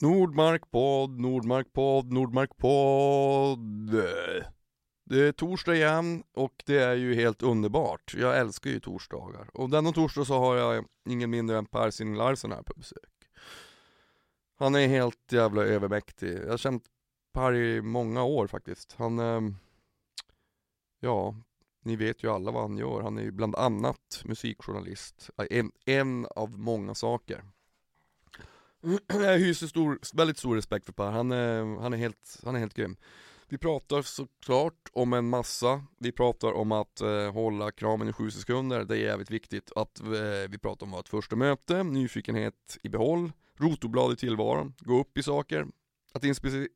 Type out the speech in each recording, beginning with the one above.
Nordmarkpodd, Nordmarkpodd, Nordmarkpodd. Det är torsdag igen och det är ju helt underbart. Jag älskar ju torsdagar. Och denna torsdag så har jag ingen mindre än Per Sinding Larsen här på besök. Han är helt jävla övermäktig. Jag har känt Per i många år faktiskt. Han, ehm, ja, ni vet ju alla vad han gör. Han är ju bland annat musikjournalist. En, en av många saker. Jag hyser stor, väldigt stor respekt för Per, han är, han är, helt, han är helt grym. Vi pratar såklart om en massa, vi pratar om att eh, hålla kramen i sju sekunder, det är jävligt viktigt. Att eh, vi pratar om vårt första möte, nyfikenhet i behåll, rotoblad i tillvaron, gå upp i saker, att, inspirera,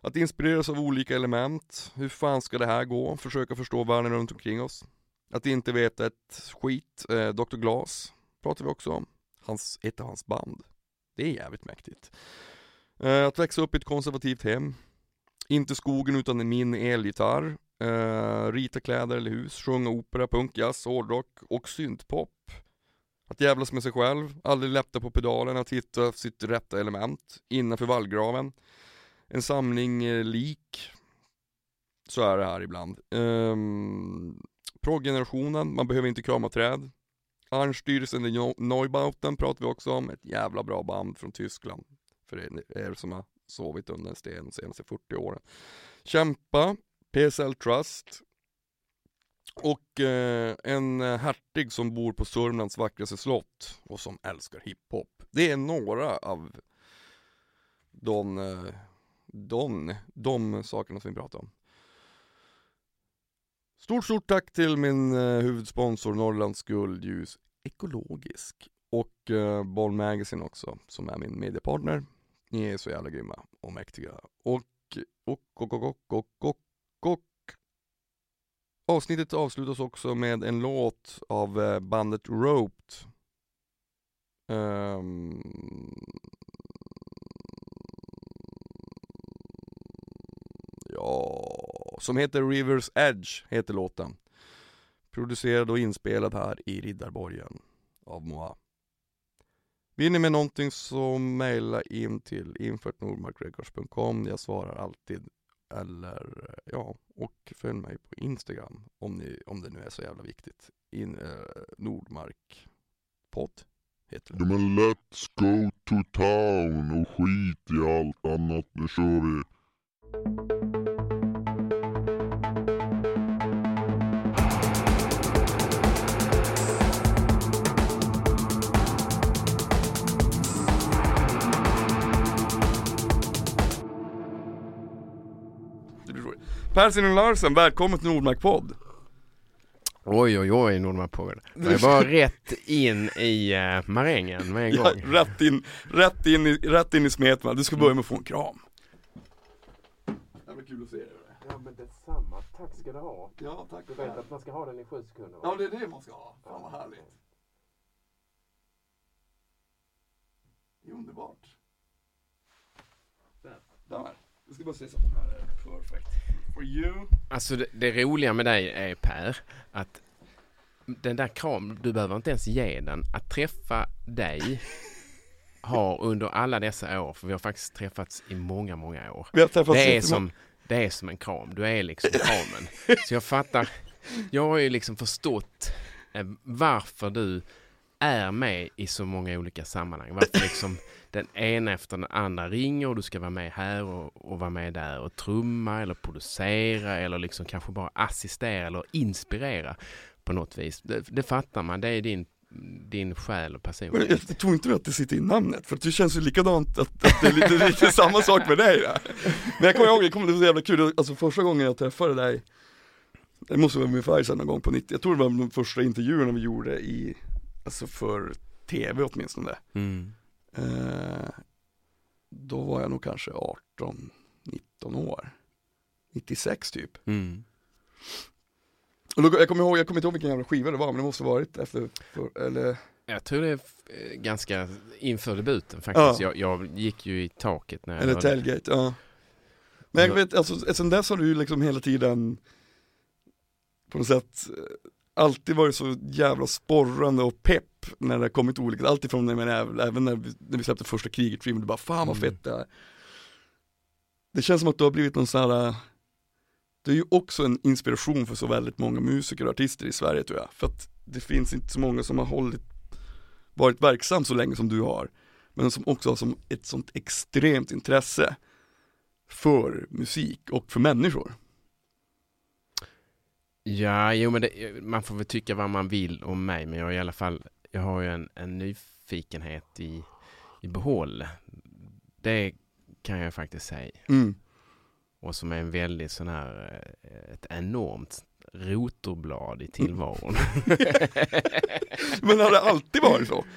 att inspireras av olika element, hur fan ska det här gå, försöka förstå världen runt omkring oss. Att inte veta ett skit, eh, Dr. Glas pratar vi också om hans, ett av hans band. Det är jävligt mäktigt. Eh, att växa upp i ett konservativt hem. Inte skogen utan min elgitarr. eh, rita kläder eller hus, sjunga opera, punk, jazz, hårdrock och syntpop. Att jävlas med sig själv, aldrig lätta på pedalen, att hitta sitt rätta element innanför vallgraven. En samling eh, lik. Så är det här ibland. Um, Proggenerationen, man behöver inte krama träd. Arnstyrelsen i Neubauten pratar vi också om, ett jävla bra band från Tyskland. För er som har sovit under en sten de senaste 40 åren. Kämpa, PSL Trust och eh, en eh, hertig som bor på Sörmlands vackraste slott och som älskar hiphop. Det är några av de, eh, de, de sakerna som vi pratar om. Stort, stort tack till min eh, huvudsponsor Norrlands Guldljus Ekologisk och eh, Boll Magazine också som är min mediepartner. Ni är så jävla grymma och mäktiga. Och, och, och, och, och, och, och, och. Avsnittet avslutas också med en låt av eh, bandet Roped. Um, ja, som heter Rivers Edge, heter låten. Producerad och inspelad här i Riddarborgen av Moa. Vill ni med någonting så mejla in till info.nordmarkrecords.com Jag svarar alltid. Eller ja, och följ mig på Instagram om, ni, om det nu är så jävla viktigt. In, eh, Nordmark podd heter det. Ja men let's go to town och skit i allt annat. Nu kör vi. Per Sinding Larsen, välkommen till Nordmark podd. Oj oj oj Nordmark podd. Det är bara rätt in i uh, marängen med en Ja, gång. rätt, in, rätt, in i, rätt in i smetman. Du ska börja med att få en kram. Jävla kul att se dig. Ja men detsamma. Tack ska du ha. Ja, tack Du vet att man ska ha den i sju sekunder Ja, det är det man ska ha. Fan vad härligt. Det är underbart. Där. Jag ska bara se så att Alltså det, det roliga med dig är Per att den där kram, du behöver inte ens ge den. Att träffa dig har under alla dessa år, för vi har faktiskt träffats i många, många år. Vi har träffats Det är, som, det är som en kram, du är liksom kramen. Så jag fattar, jag har ju liksom förstått eh, varför du är med i så många olika sammanhang. Varför liksom den ena efter den andra ringer och du ska vara med här och, och vara med där och trumma eller producera eller liksom kanske bara assistera eller inspirera på något vis. Det, det fattar man, det är din, din själ och Men personlighet. jag tror inte att det sitter i namnet, för det känns ju likadant att, att det är lite, lite samma sak med dig där. Men jag kommer ihåg, det kommer det var så jävla kul, alltså första gången jag träffade dig Det måste vara ungefär här någon gång på 90, jag tror det var de första intervjuerna vi gjorde i, alltså för tv åtminstone Mm. Eh, Då var jag nog kanske 18, 19 år 96 typ Mm. Och då, jag kommer ihåg, jag kommer inte ihåg vilken jävla skiva det var men det måste varit efter, för, eller Jag tror det är eh, ganska inför debuten faktiskt. Ja. Jag, jag gick ju i taket när jag Eller Tailgate, ja Men jag Ja. vet, alltså sen dess har du ju liksom hela tiden På något sätt eh, Alltid varit så jävla sporrande och pepp när det har kommit olika, alltifrån när man, även när vi, när vi släppte första kriget filmen, du bara fan vad Mm. fett det är. Det känns som att du har blivit någon sån här, det är ju också en inspiration för så väldigt många musiker och artister i Sverige tror jag. För att det finns inte så många som har hållit, varit verksam så länge som du har. Men som också har som ett sånt extremt intresse för musik och för människor. Ja, jo men det, man får väl tycka vad man vill om mig, men jag har i alla fall, jag har ju en, en nyfikenhet i, i behåll. Det kan jag faktiskt säga. Mm. Och som är en väldigt sån här, eh, ett enormt rotorblad i tillvaron. Men har det alltid varit så?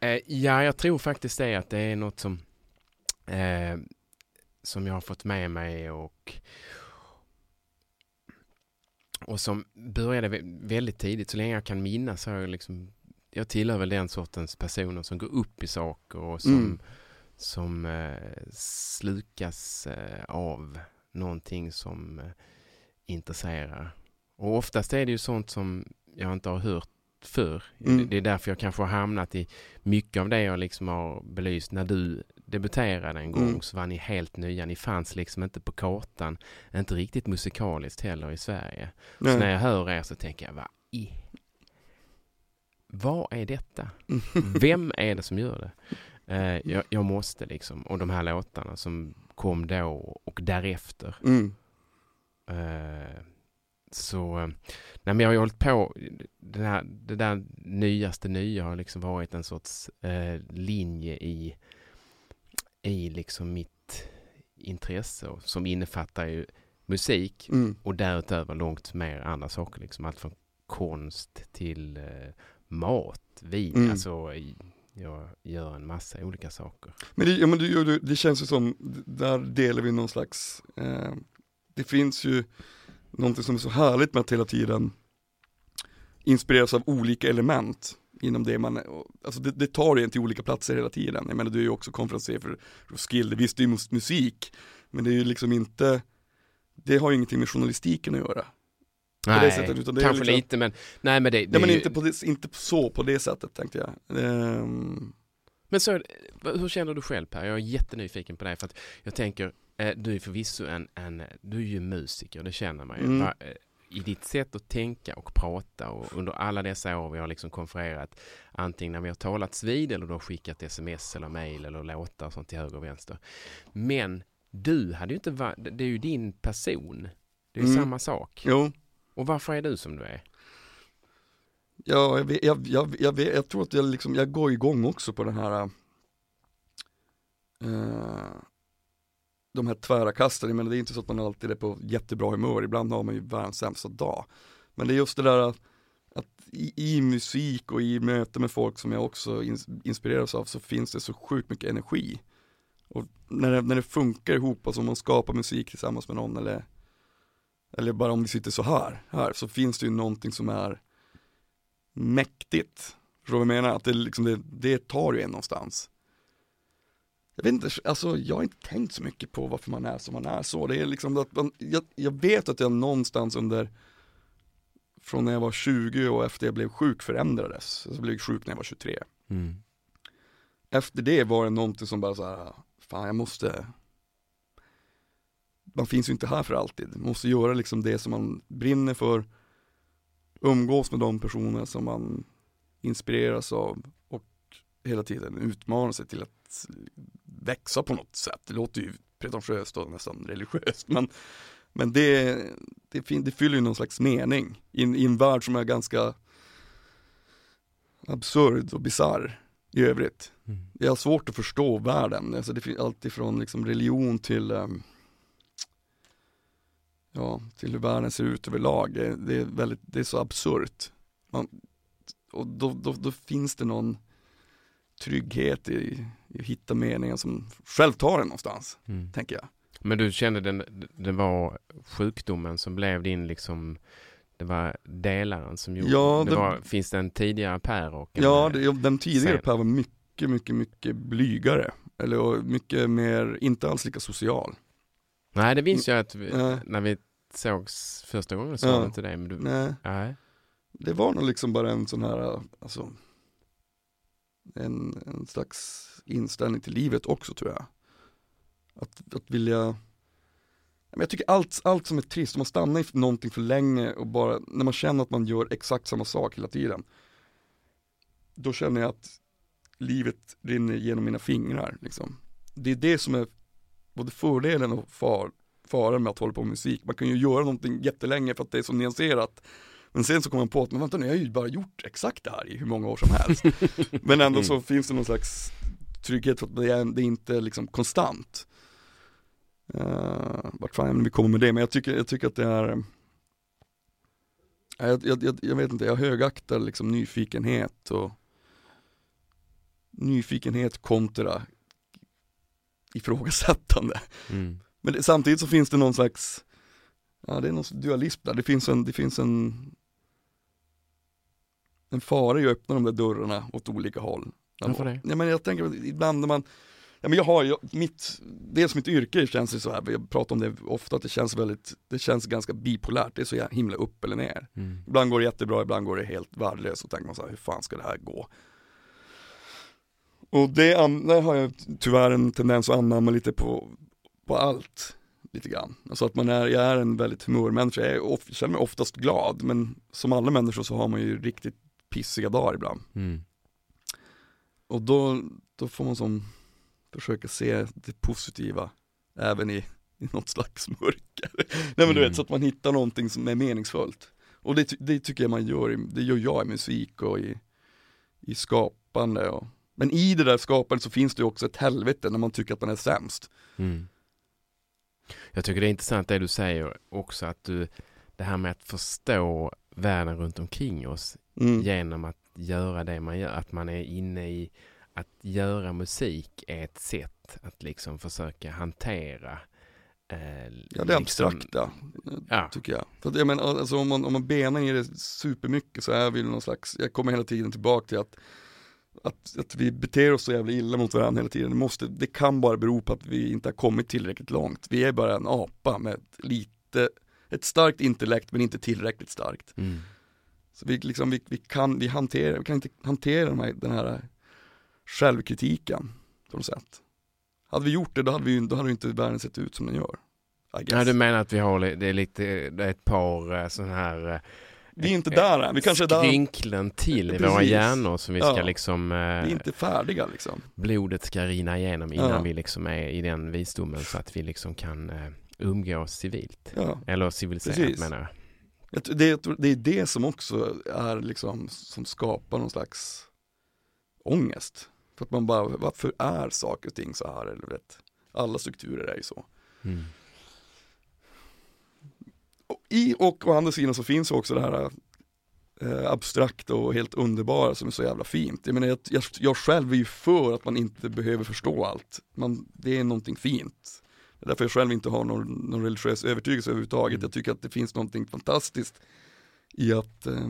Eh, ja, jag tror faktiskt det att det är något som, eh, som jag har fått med mig och, och som började vä- väldigt tidigt. Så länge jag kan minnas så har jag liksom, jag tillhör väl den sortens personer som går upp i saker och som, Mm. som eh, slukas eh, av någonting som eh, intresserar. Och oftast är det ju sånt som jag inte har hört förr. Mm. Det är därför jag kanske har hamnat i mycket av det jag liksom har belyst. När du debuterade en gång Mm. så var ni helt nya. Ni fanns liksom inte på kartan. Inte riktigt musikaliskt heller i Sverige. Så när Nej. jag hör er så tänker jag, vad i... Vad är detta? Vem är det som gör det? Eh, jag, jag måste liksom. Och de här låtarna som kom då och därefter. Mm. Eh, så, nej men jag har ju hållit på, det, här, det där nyaste nya har liksom varit en sorts eh, linje i, i liksom mitt intresse och som innefattar ju musik Mm. och därutöver långt mer andra saker, liksom allt från konst till eh, mat, vin, Mm. alltså jag gör en massa olika saker. Men, det, ja, men det, det, känns ju som, där delar vi någon slags, eh, det finns ju någonting som är så härligt med att hela tiden inspireras av olika element inom det man, alltså det, det tar en till olika platser hela tiden. Jag menar du är ju också konferenser för Roskilde, visst det är ju mus- musik, men det är ju liksom inte, det har ju ingenting med journalistiken att göra. Nej, sättet, kanske liksom- lite men, nej men det, det Nej men ju- inte, på det, inte så på det sättet tänkte jag. Ehm, Men så, hur känner du själv Per? Jag är jättenyfiken på dig för att jag tänker, eh, du är förvisso en, en, du är ju musiker, det känner man ju. Mm. Va, eh, I ditt sätt att tänka och prata och under alla dessa år vi har liksom konfererat, antingen när vi har talats vid eller du har skickat sms eller mail eller låtar och sånt till höger och vänster. Men du hade ju inte varit, det är ju din person. Det är Mm. samma sak. jo, och varför är du som du är? Ja, jag, vet, jag, jag, jag, vet, jag tror att jag, liksom, jag går igång också på den här eh, De här tvära kasten, jag menar det är inte så att man alltid är på jättebra humör, ibland har man ju världens sämsta dag. Men det är just det där att, att i, i musik och i möte med folk som jag också in, inspireras av så finns det så sjukt mycket energi. Och när det, när det funkar ihop, alltså om man skapar musik tillsammans med någon eller eller bara om vi sitter så här, här så finns det ju någonting som är mäktigt. Förstår du vad jag menar? Att det, liksom, det, det tar ju en någonstans. Jag vet inte, alltså jag har inte tänkt så mycket på varför man är som man är så. Det är liksom att man, jag, jag vet att jag någonstans under från när jag var 20 och efter jag blev sjuk förändrades. Jag blev sjuk när jag var 23. Mm. Efter det var det någonting som bara så här, fan jag måste Man finns ju inte här för alltid, man måste göra liksom det som man brinner för Umgås med de personer som man inspireras av och hela tiden utmana sig till att växa på något sätt. Det låter ju pretentiöst och nästan religiöst men, men det, det, det fyller ju någon slags mening i en, i en värld som är ganska absurd och bizarr i övrigt. Mm. Jag har svårt att förstå världen, alltså det finns allt ifrån liksom religion till ehm, Ja, till hur världen ser ut överlag. Det, är väldigt, det är så absurt. Man, och då, då, då finns det någon trygghet i, i att hitta meningen som själv tar en någonstans, Mm. tänker jag. Men du kände den, det var sjukdomen som blev din liksom det var delaren som gjorde Ja, det. det- Var, finns det en tidigare Per och en, Ja, det, den tidigare. Per var mycket, mycket, mycket blygare. Eller mycket mer, inte alls lika social. Nej, det minns jag att vi, Nej. när vi sågs första gången sa Ja. inte det. Men du, Nej, nej. det var nog liksom bara en sån här, alltså en, en slags inställning till livet också tror jag. Att, att vilja men jag tycker allt, allt som är trist, om man stannar i någonting för länge och bara, när man känner att man gör exakt samma sak hela tiden. Då känner jag att livet rinner genom mina fingrar liksom. Det är det som är både fördelen och far, faran med att hålla på med musik. Man kan ju göra någonting jättelänge för att det är så nyanserat. Men sen så kommer man på att, men vänta nu, jag har ju bara gjort exakt det här i hur många år som helst. men ändå så finns det någon slags trygghet för att det är, det är inte liksom konstant. Uh, vart fan vi kommer med det, men jag tycker, jag tycker att det är jag, jag, jag, jag vet inte, jag högaktar liksom nyfikenhet och nyfikenhet kontra ifrågasättande. Mm. Men det, samtidigt så finns det någon slags, ja det är någon dualism där, det finns en, det finns en en fara i att öppna de där dörrarna åt olika håll. Varför det? Ja, men jag tänker ibland när man, ja, men jag har ju, mitt, dels mitt yrke känns det så här, jag pratar om det ofta, att det känns väldigt, det känns ganska bipolärt, det är så himla upp eller ner. Mm. Ibland går det jättebra, ibland går det helt värdelöst och tänker man så här, hur fan ska det här gå? Och det, där har jag tyvärr en tendens att anamma lite på, på allt. Lite grann. Alltså att man är, jag är en väldigt humörmänniska, jag, är of, känner mig oftast glad men som alla människor så har man ju riktigt pissiga dagar ibland. Mm. Och då, då får man som försöka se det positiva även i, i något slags mörker. Nej men du Mm. vet, så att man hittar någonting som är meningsfullt. Och det, det tycker jag man gör, det gör jag i musik och i, i skapande. Och, men i det där skapandet så finns det ju också ett helvete när man tycker att man är sämst. Mm. Jag tycker det är intressant det du säger också att du, det här med att förstå världen runt omkring oss Mm. genom att göra det man gör, att man är inne i att göra musik är ett sätt att liksom försöka hantera eh, Ja det är liksom- abstrakta, Ja, tycker jag. För att jag menar, alltså om man, om man benar i det supermycket så är vi någon slags, jag kommer hela tiden tillbaka till att att, att vi beter oss så jävla illa mot varandra hela tiden, det, måste, det kan bara bero på att vi inte har kommit tillräckligt långt. Vi är bara en apa med ett lite, ett starkt intellekt men inte tillräckligt starkt. mm. Så vi, liksom, vi, vi, kan, vi, hanterar, vi kan inte hantera de här, den här självkritiken på något sätt. Hade vi gjort det då hade, vi, då hade inte världen sett ut som den gör. Ja, du menar att vi har det är lite, det är ett par sådana här vi är inte där än, vi kanske är där, vi skrynklen till i våra hjärnor som vi ska Ja. liksom eh, är inte färdiga liksom. blodet ska rinna igenom innan Ja. vi liksom är i den visdomen så att vi liksom kan eh, umgås civilt. Ja. Eller civiliserat Precis. menar jag. Det, det är det som också är liksom, som skapar någon slags ångest. För att man bara, varför är saker och ting så här? Eller vet, alla strukturer är ju så. Mm. Och I och å andra sidan så finns också det här eh, abstrakta och helt underbara som är så jävla fint. Jag menar jag, jag, jag själv är ju för att man inte behöver förstå allt. Man, det är någonting fint. Det är därför jag själv inte har någon, någon religiös övertygelse överhuvudtaget. Jag tycker att det finns någonting fantastiskt i att eh,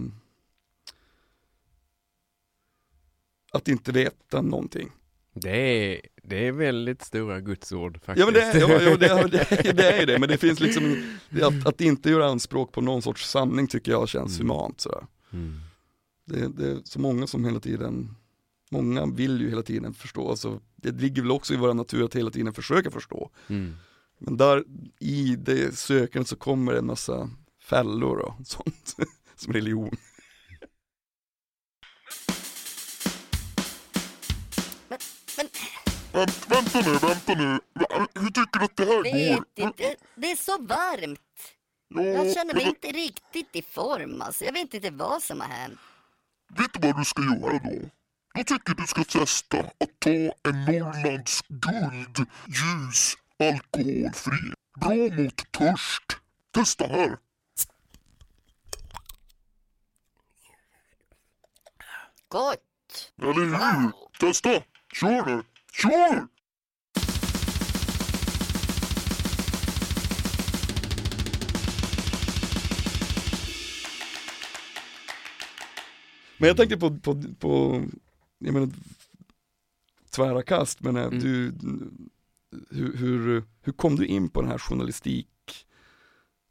att inte veta någonting. Det, är, det är väldigt stora gudsord faktiskt. Ja men det är, ja, ja, det, det, det är det, men det finns liksom, att, att inte göra anspråk på någon sorts sanning tycker jag känns Mm. humant sådär. Mm. Det, det är så många som hela tiden, många vill ju hela tiden förstå, alltså, det ligger väl också i vår natur att hela tiden försöka förstå. Mm. Men där i det sökandet så kommer det en massa fällor och sånt, som religion. Vänt, vänta nu, vänta nu. Hur tycker du att det här Vet går? inte, det är så varmt. Ja, Jag känner mig men inte riktigt i form alltså. Jag vet inte vad som har hänt. Vet du vad du ska göra då? Jag tycker du ska testa att ta en Norrlands guld ljus alkoholfri. Bra mot törst. Testa här. Gott! Eller hur? Testa! Kör nu! Kör! Men jag tänkte på, på, på jag menar, tvära kast, men eh, Mm. du, hur, hur, hur kom du in på den här journalistik,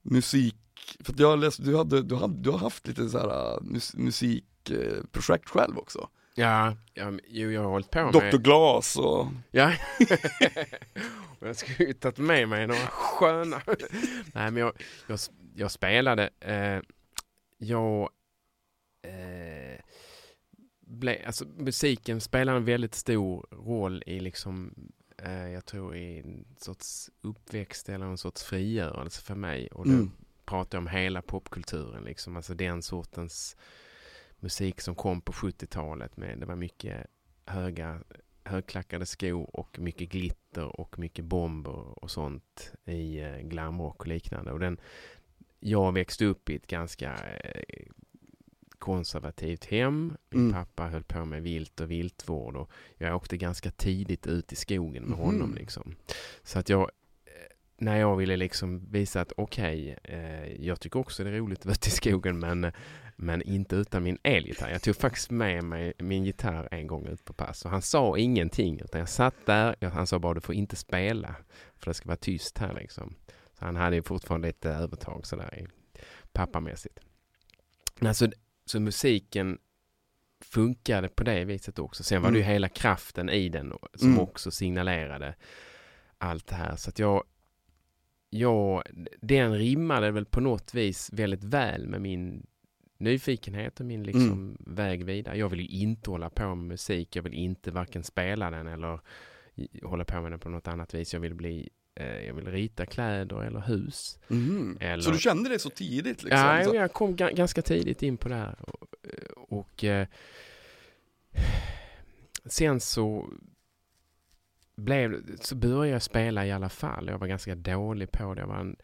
musik, för att jag har läst, du, hade, du, hade, du har haft lite så här mus, musikprojekt själv också. Ja, ja jo, jag har hållit på med... Dr. Glas och... Ja. Och jag skulle ju tagit med mig några sköna... Nej, men jag, jag, jag spelade... Eh, jag... Eh, ble, alltså, musiken spelar en väldigt stor roll i liksom... Eh, jag tror i en sorts uppväxt eller en sorts frigörelse för mig. Och då Mm. pratar jag om hela popkulturen. Liksom. Alltså den sortens musik som kom på 70-talet. Med, det var mycket höga högklackade skor och mycket glitter och mycket bomber och sånt i eh, glamrock och liknande. Och den, jag växte upp i ett ganska eh, konservativt hem. Min Mm. pappa höll på med vilt och viltvård och jag åkte ganska tidigt ut i skogen med Mhm. honom. Liksom. Så att jag, eh, när jag ville liksom visa att okej, eh, jag tycker också det är roligt att vara ute i skogen men, men inte utan min elgitarr. Jag tog faktiskt med mig min gitarr en gång ut på pass och han sa ingenting utan jag satt där, han sa bara du får inte spela för det ska vara tyst här liksom. Så han hade ju fortfarande lite övertag sådär i pappamässigt. Alltså, så musiken funkade på det viset också. Sen var det ju Mm. hela kraften i den som Mm. också signalerade allt det här. Så att jag, jag, den rimmade väl på något vis väldigt väl med min nyfikenhet och min liksom Mm. väg vidare. Jag vill ju inte hålla på med musik. Jag vill inte varken spela den eller hålla på med den på något annat vis. Jag vill bli eh, jag vill rita kläder eller hus. Mhm. Eller- Så du kände det så tidigt liksom? Ja, jag kom ga- ganska tidigt in på det här. Och, och eh, sen så blev så började jag spela i alla fall. Jag var ganska dålig på det. Jag var en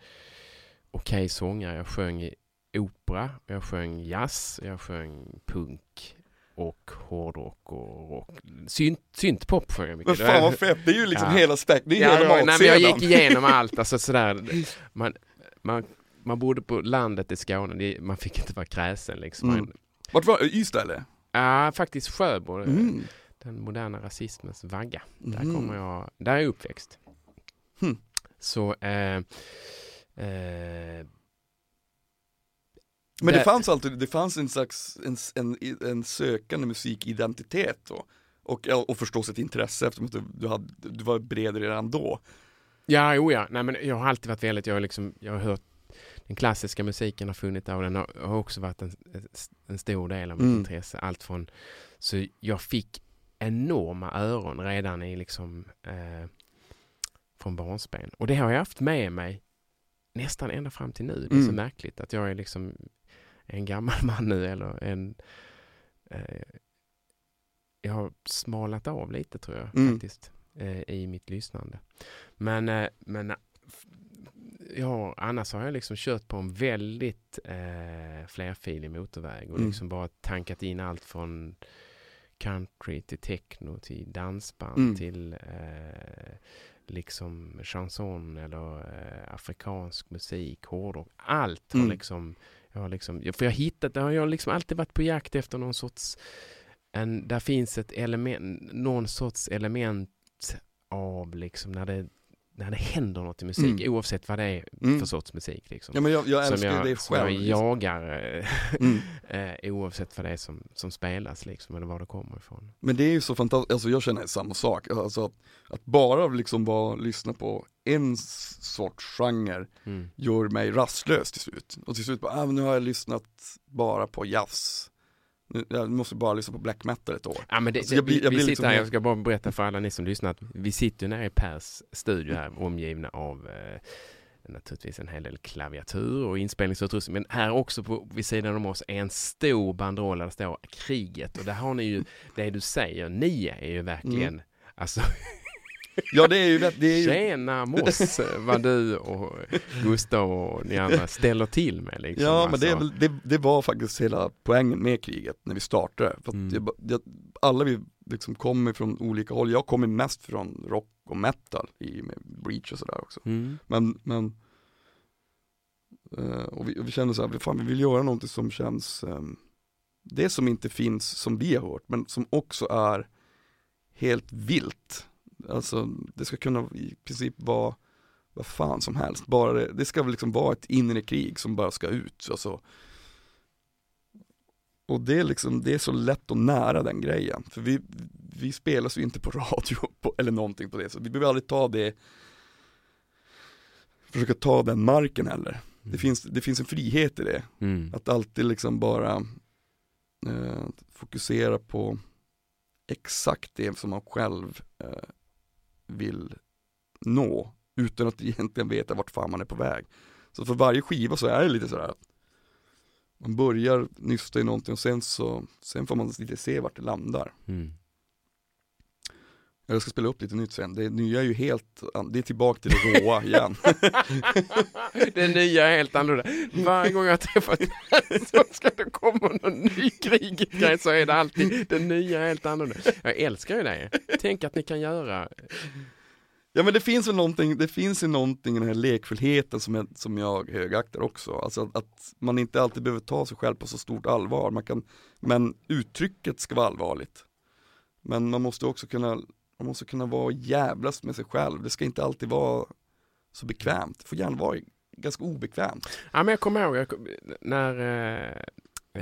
okej sångare. Jag sjöng i opera, jag sjöng jazz, jag sjöng punk och hårdrock och rock. Synt, syntpop sjöng jag mycket. men fan vad fett, det är ju liksom Ja. hela spektrat, det är Ja, hela nej, men jag gick igenom allt. Alltså, sådär. Man, man, man bodde på landet i Skåne. Man fick inte vara kräsen. Liksom. Mm. Man, Vart var Ystad eller? ja, faktiskt Sjöbo. Mm. Den moderna rasismens vagga. Där, Mhm. kommer jag, där är jag uppväxt. Hmm. Så... Eh, eh, Men det Där- fanns alltid, det fanns en slags, en, en, en sökande musikidentitet då. Och, och förstås ett intresse eftersom du, du, hade, du var bred redan då. Ja, jo ja. Nej, men jag har alltid varit väldigt, jag har, liksom, jag har hört den klassiska musiken har funnit där och den har, har också varit en, en stor del av mitt Mm. intresse. Allt från, så jag fick enorma öron redan i liksom eh, från barnsben. Och det har jag haft med mig nästan ända fram till nu. Det är så Mm. märkligt att jag är liksom en gammal man nu eller en eh, jag har smalat av lite tror jag Mm. faktiskt eh, i mitt lyssnande. Men, eh, men eh, ja, annars har jag liksom kört på en väldigt eh, flerfilig motorväg och Mm. liksom bara tankat in allt från country till techno till dansband Mm. till eh, liksom chanson eller eh, afrikansk musik, hårdrock. Allt har Mm. liksom, jag har liksom, för jag har hittat, jag har liksom alltid varit på jakt efter någon sorts, en, där finns ett element, någon sorts element av liksom när det, när det händer något i musik, Mm. oavsett vad det är Mm. för sorts musik. Liksom. Ja men jag, jag älskar jag, det som jag själv. jagar eh, Mm. eh, oavsett vad det är som, som spelas liksom, eller var det kommer ifrån. Men det är ju så fantastiskt, alltså jag känner samma sak. Alltså att, att bara liksom bara lyssna på en sorts genre Mm. gör mig rastlös till slut. Och till slut bara, ah, nu har jag lyssnat bara på jazz. Nu, jag måste bara lyssna på black metal ett år. Ja, men det, Alltså, jag blir- vi, jag vi blir sitter liksom här, jag ska bara berätta för alla ni som lyssnar att vi sitter ju nere i Pers studio här omgivna av eh, naturligtvis en hel del klaviatur och inspelningsutrustning. Men här också på, vid sidan om oss är en stor banderoll där det står kriget. Och där har ni ju det du säger, ni är ju verkligen Mm. Alltså, Ja det är ju, det är ju tjena Moss, vad du och Gustav och ni andra ställer till med liksom. Ja men alltså. det, väl, det, det var faktiskt hela poängen med kriget när vi startade. För Mm. jag, jag, alla vi liksom kommer från olika håll, jag kommer mest från rock och metal i med Breach och sådär också. Mm. Men, men eh, och vi, och vi kände så här, fan vi vill göra någonting som känns, um, det som inte finns som vi har hört, men som också är helt vilt. Alltså det ska kunna i princip vara vad fan som helst, bara det, det ska väl liksom vara ett inre krig som bara ska ut, alltså och det är liksom, det är så lätt och nära den grejen. För vi, vi spelas ju inte på radio på, eller någonting på det, så vi behöver aldrig ta det, försöka ta den marken heller. Det, finns, det finns en frihet i det. Mm. Att alltid liksom bara eh, fokusera på exakt det som man själv eh, vill nå utan att egentligen veta vart fan man är på väg. Så för varje skiva så är det lite sådär att man börjar nysta i någonting och sen så, sen får man lite se vart det landar. Mm. Jag ska spela upp lite nytt sen, det nya är ju helt, det är tillbaka till det råa igen. Det nya är helt annorlunda. Varje gång jag har träffat så ska det komma någon ny kriget-grej så är det alltid det nya är helt annorlunda. Jag älskar ju det. Tänk att ni kan göra. Ja men det finns ju någonting, det finns ju någonting i den här lekfullheten som jag, som jag högaktar också. Alltså att, att man inte alltid behöver ta sig själv på så stort allvar. Man kan, men uttrycket ska vara allvarligt. Men man måste också kunna, man måste kunna vara jävlas med sig själv. Det ska inte alltid vara så bekvämt. Det får gärna vara ganska obekvämt. Ja, men jag kommer ihåg jag, kom- när eh,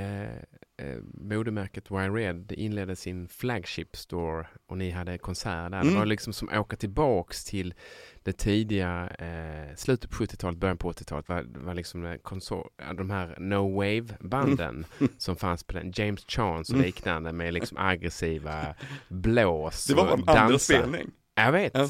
eh, eh, modemärket Y-Red inledde sin flagship store och ni hade konsert där. Det Mm. var liksom som åka tillbaks till det tidiga eh, slutet på 70-talet, början på 80-talet. Det var, var liksom eh, konsol, de här No Wave-banden som fanns på den. James Chance och Mm. liknande med liksom aggressiva blås Det var en andra spelning. Jag vet. Ja.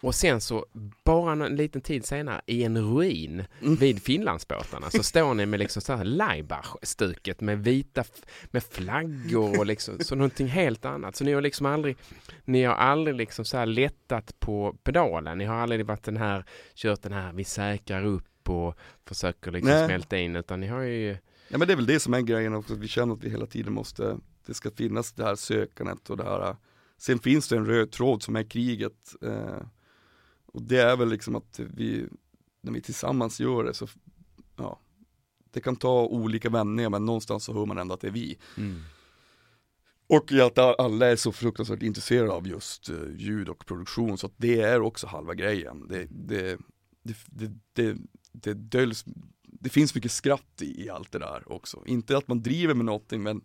Och sen så, bara en liten tid senare, i en ruin Mm. vid Finlandsbåtarna så står ni med liksom så här Laibach-stuket med vita, med flaggor och liksom, så någonting helt annat. Så ni har liksom aldrig, ni har aldrig liksom så här lättat på pedalen. Ni har aldrig varit den här, kört den här, vi säkrar upp och försöker liksom Nej. smälta in, utan ni har ju, Ja men det är väl det som är grejen också, vi känner att vi hela tiden måste, det ska finnas det här sökandet och det här, sen finns det en röd tråd som är kriget. Eh, och det är väl liksom att vi, när vi tillsammans gör det så, ja, det kan ta olika vändningar men någonstans så hör man ändå att det är vi. Och att alla är så fruktansvärt intresserade av just eh, ljud och produktion så att det är också halva grejen. Det, det, det, det, det, det döljs, det finns mycket skratt i, i allt det där också. Inte att man driver med någonting men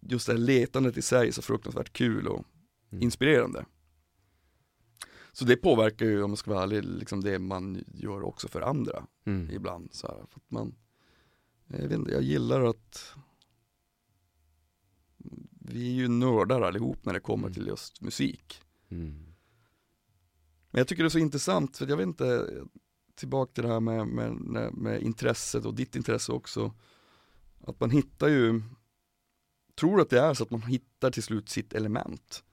just det här letandet i sig är så fruktansvärt kul och Mm. inspirerande. Så det påverkar ju, om man ska vara ärlig, liksom det man gör också för andra Mm. ibland. Så här, för att man, jag, vet inte, jag gillar att vi är ju nördar allihop när det kommer Mm. till just musik. Mm. Men jag tycker det är så intressant, för jag vet inte, tillbaka till det här med, med, med, med intresset och ditt intresse också. Att man hittar ju, tror att det är så att man hittar till slut sitt element.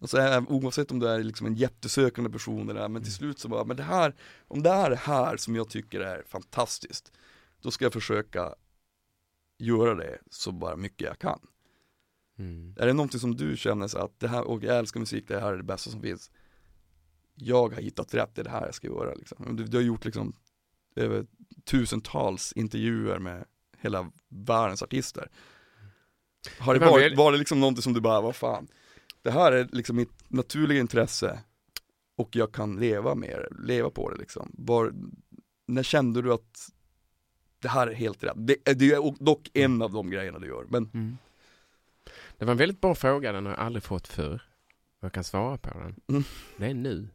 Alltså oavsett om du är liksom en jättesökande person eller men till slut så bara, men det här, om det här är här som jag tycker är fantastiskt, då ska jag försöka göra det så bara mycket jag kan. Mm. Är det någonting som du känner så att det här, och jag älskar musik, det här är det bästa som finns. Jag har hittat rätt, det är det här jag ska göra liksom. Du, du har gjort liksom över tusentals intervjuer med hela världens artister. Har det Det var varit, var det liksom någonting som du bara, vad fan, det här är liksom mitt naturliga intresse och jag kan leva med det, leva på det liksom. Var, när kände du att det här är helt rätt? Det, det är dock en av de grejerna du gör, men Mm. Det var en väldigt bra fråga, den har jag aldrig fått förr. Jag kan svara på den. Mm. Det är nu.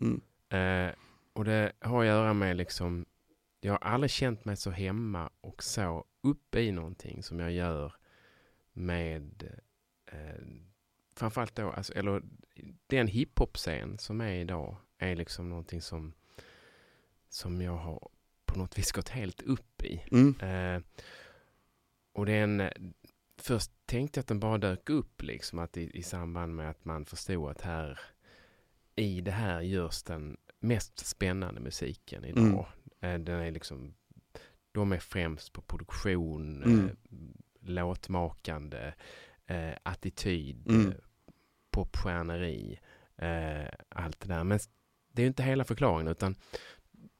mm, Eh, och det har att göra med liksom, jag har aldrig känt mig så hemma och så uppe i någonting som jag gör med eh, framförallt då, alltså, eller den hiphop-scen som är idag är liksom någonting som, som jag har på något vis gått helt upp i. mm, Eh, och den, först tänkte jag att den bara dök upp liksom att i, i samband med att man förstod att här i det här görs den mest spännande musiken idag. Eh, den är liksom, de är främst på produktion, Mm. eh, låtmakande, eh, attityd, Mm. eh, popstjärneri, eh, allt det där. Men det är ju inte hela förklaringen utan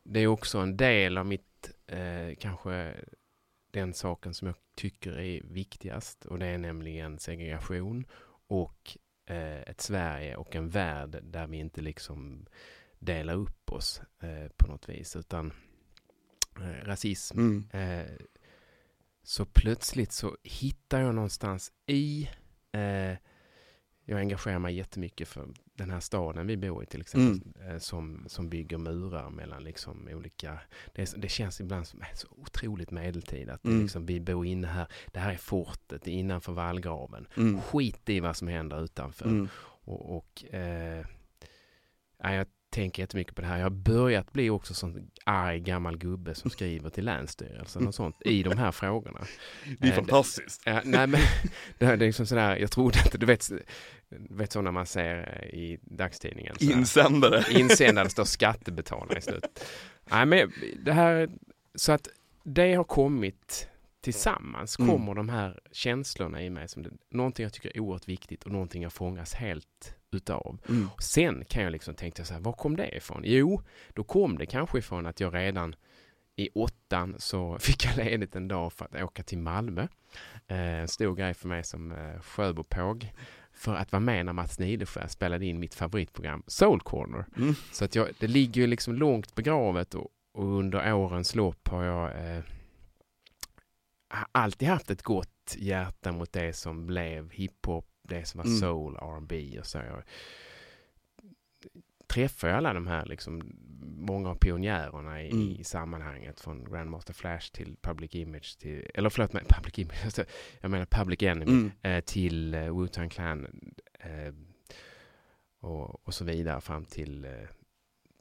det är också en del av mitt, eh, kanske den saken som jag tycker är viktigast och det är nämligen segregation och eh, ett Sverige och en värld där vi inte liksom delar upp oss eh, på något vis utan rasism mm, så plötsligt så hittar jag någonstans i eh, jag engagerar mig jättemycket för den här staden vi bor i till exempel. Mm. Eh, som, som bygger murar mellan liksom olika... Det, det känns ibland som så otroligt medeltid. Att Mm. liksom, vi bor inne här. Det här är fortet innanför vallgraven. Mm. Skit i vad som händer utanför. Mm. Och, och eh, ja, jag tänker jättemycket på det här. Jag har börjat bli också sån arg gammal gubbe som skriver till Länsstyrelsen och sånt i de här frågorna. Det är Eh, fantastiskt. Ja, nej men det, är liksom sådär, jag trodde inte, du vet, vet så när man ser eh, i dagstidningen. så här, Insändare. Insändare står skattebetalare i slutet. Nej men det här, så att det har kommit tillsammans, Mm. kommer de här känslorna i mig som det, någonting jag tycker är oerhört viktigt och någonting jag fångas helt utav. Mm. Och sen kan jag liksom tänka så här, var kom det ifrån? Jo, då kom det kanske ifrån att jag redan i åttan så fick jag ledigt en dag för att åka till Malmö. Eh, en stor grej för mig som eh, Sjöbopåg. För att vara med när Mats Nideskär spelade in mitt favoritprogram Soul Corner. Mm. Så att jag, det ligger ju liksom långt begravet och, och under årens lopp har jag eh, alltid haft ett gott hjärta mot det som blev hiphop, det som var Mm. soul, R&B och så. Jag träffar ju alla de här liksom, många av pionjärerna i, Mm. i sammanhanget från Grandmaster Flash till Public Image till, eller förlåt mig, Public Image, alltså, jag menar Public Enemy Mm. eh, till eh, Wu-Tang Clan eh, och, och så vidare fram till, eh,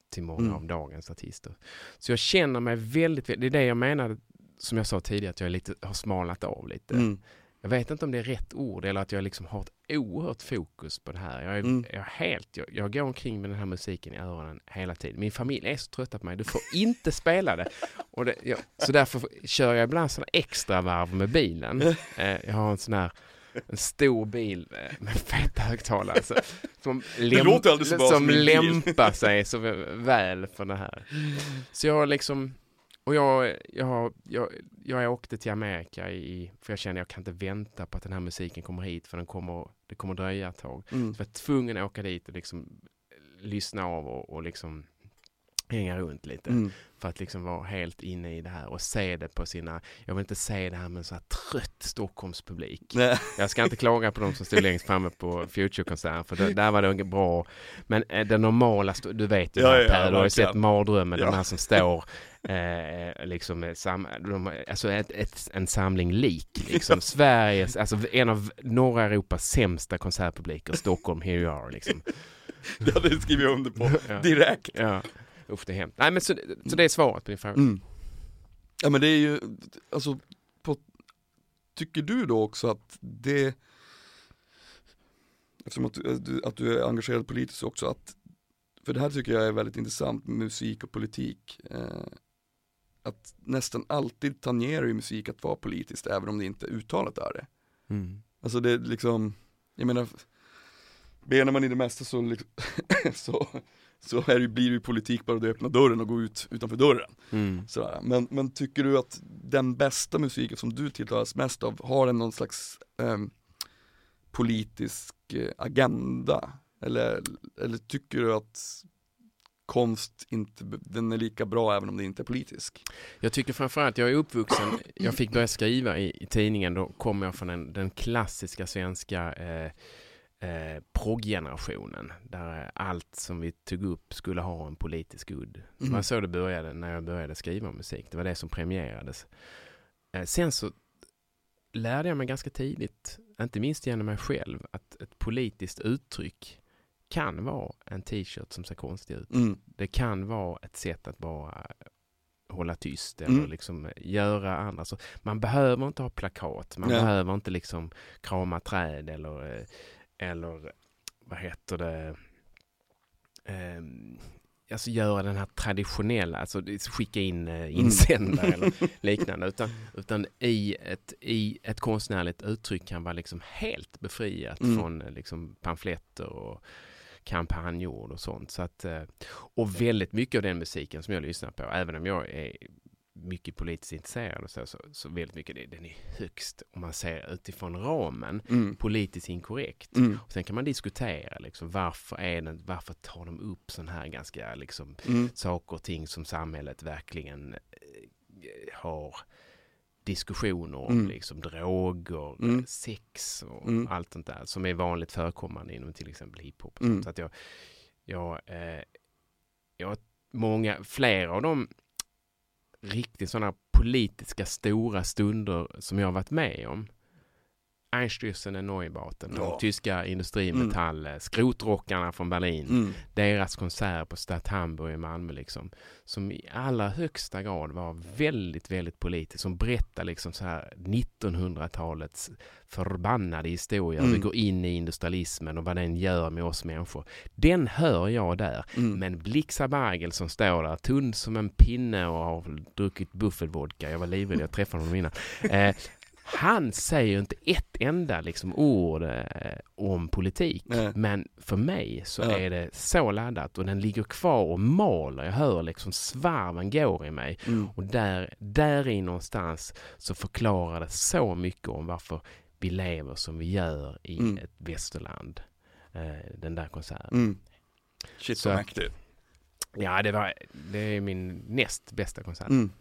till många Mm. av dagens artister. Så jag känner mig väldigt, det är det jag menar som jag sa tidigare, att jag lite, har smalnat av lite. Mm. Jag vet inte om det är rätt ord eller att jag liksom har ett oerhört fokus på det här. Jag är, Mm. jag helt, jag, jag går omkring med den här musiken i öronen hela tiden. Min familj är så trötta på mig, du får inte spela det. Och det jag, så därför kör jag ibland sådana extra varv med bilen. Eh, jag har en sån här en stor bil eh, med feta högtalare så, som, läm- som lämpar sig så väl för det här. Så jag har liksom, och jag, jag, jag, jag åkte till Amerika i, för jag kände jag kan inte vänta på att den här musiken kommer hit för den kommer, det kommer dröja ett tag. Mm. Så jag var tvungen att åka dit och liksom lyssna av och, och liksom hänga runt lite. Mm. För att liksom vara helt inne i det här och se det på sina, jag vill inte se det här med en så här trött Stockholmspublik. Nej. Jag ska inte klaga på de som stod längst framme på Future-konserten för det, där var det bra. Men eh, det normala, du vet ju Ja, här, ja, Per, du har ju sett Mardrömmen, Ja. de här som står eh, liksom sam, de, alltså ett, ett, en samling lik. Liksom. Sveriges, alltså en av norra Europas sämsta konsertpubliker, Stockholm, here you are. Liksom. Det hade jag skrivit under på Ja. direkt. Ja. Usch, det är hemskt. Nej, men så, så det är svaret på din fråga. Mm. Ja men det är ju, alltså, på, tycker du då också att det, eftersom att du, att du- är engagerad politiskt också, att, för det här tycker jag är väldigt intressant musik och politik, eh, att nästan alltid tangerar ju musik att vara politiskt, även om det inte uttalat är det. Mm. Alltså det är liksom, jag menar, benar man i det mesta så, liksom, så, så är det, blir det ju politik bara du öppnar dörren och går ut utanför dörren. Mm. Sådär. Men, men tycker du att den bästa musiken som du tilltalas mest av, har den någon slags ehm, politisk eh, agenda? Eller, eller tycker du att konst inte, den är lika bra även om det inte är politisk? Jag tycker framförallt, jag är uppvuxen, jag fick börja skriva i, i tidningen, då kommer jag från den, den klassiska svenska eh, eh, progggenerationen. Där allt som vi tog upp skulle ha en politisk udd. Det var Mm. så det började när jag började skriva musik. Det var det som premierades. Eh, sen så lärde jag mig ganska tidigt, inte minst genom mig själv, att ett politiskt uttryck kan vara en t-shirt som ser konstig ut. Mm. Det kan vara ett sätt att bara hålla tyst eller Mm. liksom göra andra. Så man behöver inte ha plakat, man Nej. behöver inte liksom krama träd eller, eh, eller vad heter det, Ehm, alltså göra den här traditionella, alltså skicka in eh, insändare eller liknande. Utan, utan i, ett, i ett konstnärligt uttryck kan vara liksom helt befriat Mm. från eh, liksom pamfletter och kampanjord och sånt. Så att, eh, och väldigt mycket av den musiken som jag lyssnar på, även om jag är mycket politiskt intresserad och så, så, så väldigt mycket, det- den är högst, om man ser utifrån ramen, Mm. politiskt inkorrekt. Mm. Och sen kan man diskutera liksom, varför, är den, varför tar de upp sådana här ganska liksom, Mm. saker och ting som samhället verkligen eh, har diskussioner om Mm. liksom droger, Mm. sex och Mm. allt sånt där som är vanligt förekommande inom till exempel hiphop. Mm. Så att jag, jag, eh, jag, många, flera av de riktigt sådana politiska stora stunder som jag har varit med om. Einstürzen Neubauten, Ja. de tyska industrimetall, skrotrockarna från Berlin, Mm. deras konsert på Stadt Hamburg i Malmö liksom, som i allra högsta grad var väldigt, väldigt politisk, som berättar liksom så här 1900-talets förbannade historia, Mm. vi går in i industrialismen och vad den gör med oss människor. Den hör jag där. Mm. Men Blixa Bargel som står där, tunn som en pinne och har druckit buffelvodka. Jag var livrädd, jag träffade honom innan. Eh, han säger inte ett enda liksom, ord eh, om politik. Nej. Men för mig så Ja. är det så laddat och den ligger kvar och maler. Jag hör liksom svarven går i mig. Mm. Och där, där i någonstans så förklarar det så mycket om varför vi lever som vi gör i Mm. ett västerland. Eh, den där konserten. Mm. Shit Så mäktigt. Ja, det, var, det är min näst bästa konsert. Mm.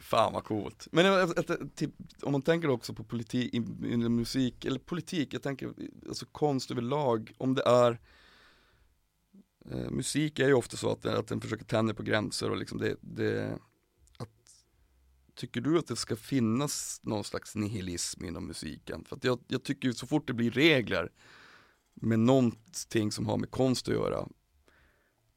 Fan vad coolt. Men typ, om man tänker också på politik, musik, eller politik, jag tänker alltså konst överlag, om det är eh, Musik är ju ofta så att, den- att den försöker tänja på gränser och liksom det, det att, Tycker du att det ska finnas någon slags nihilism inom musiken? För att jag, jag tycker ju så fort det blir regler med någonting som har med konst att göra,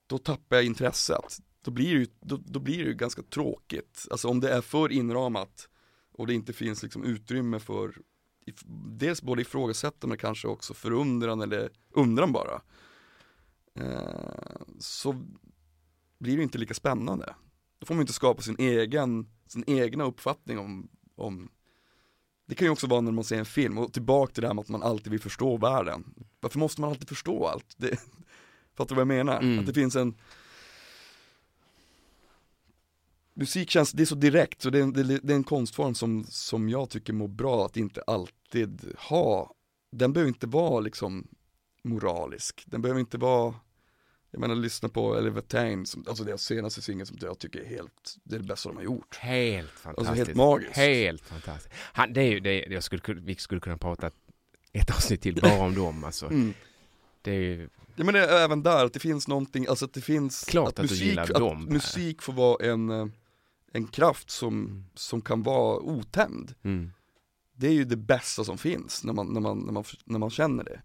då tappar jag intresset då blir det ju, då, då blir det ganska tråkigt. Alltså om det är för inramat och det inte finns liksom utrymme för dels både ifrågasättande men kanske också förundran eller undran bara. Eh, så blir det inte lika spännande. Då får man inte skapa sin egen, sin egna uppfattning om, om det kan ju också vara när man ser en film och tillbaka till det här med att man alltid vill förstå världen. Varför måste man alltid förstå allt? Det, fattar du vad jag menar? Mm. Att det finns en Musik känns, det är så direkt, så det är, en, det är en konstform som, som jag tycker mår bra att inte alltid ha Den behöver inte vara liksom moralisk, den behöver inte vara Jag menar lyssna på Oliver som, alltså deras senaste singel som jag tycker är helt, det är det bästa de har gjort Helt fantastiskt. Alltså helt magiskt Helt fantastiskt. Han, det är ju det, jag skulle, vi skulle kunna prata ett avsnitt till bara om dem alltså. mm. Det är ju, Ja men det är även där, att det finns någonting, alltså att det finns Klart att du gillar att Per. musik får vara en, eh, en kraft som, Mm. som kan vara otämjd mm, Det är ju det bästa som finns när man, när man, när man, när man känner det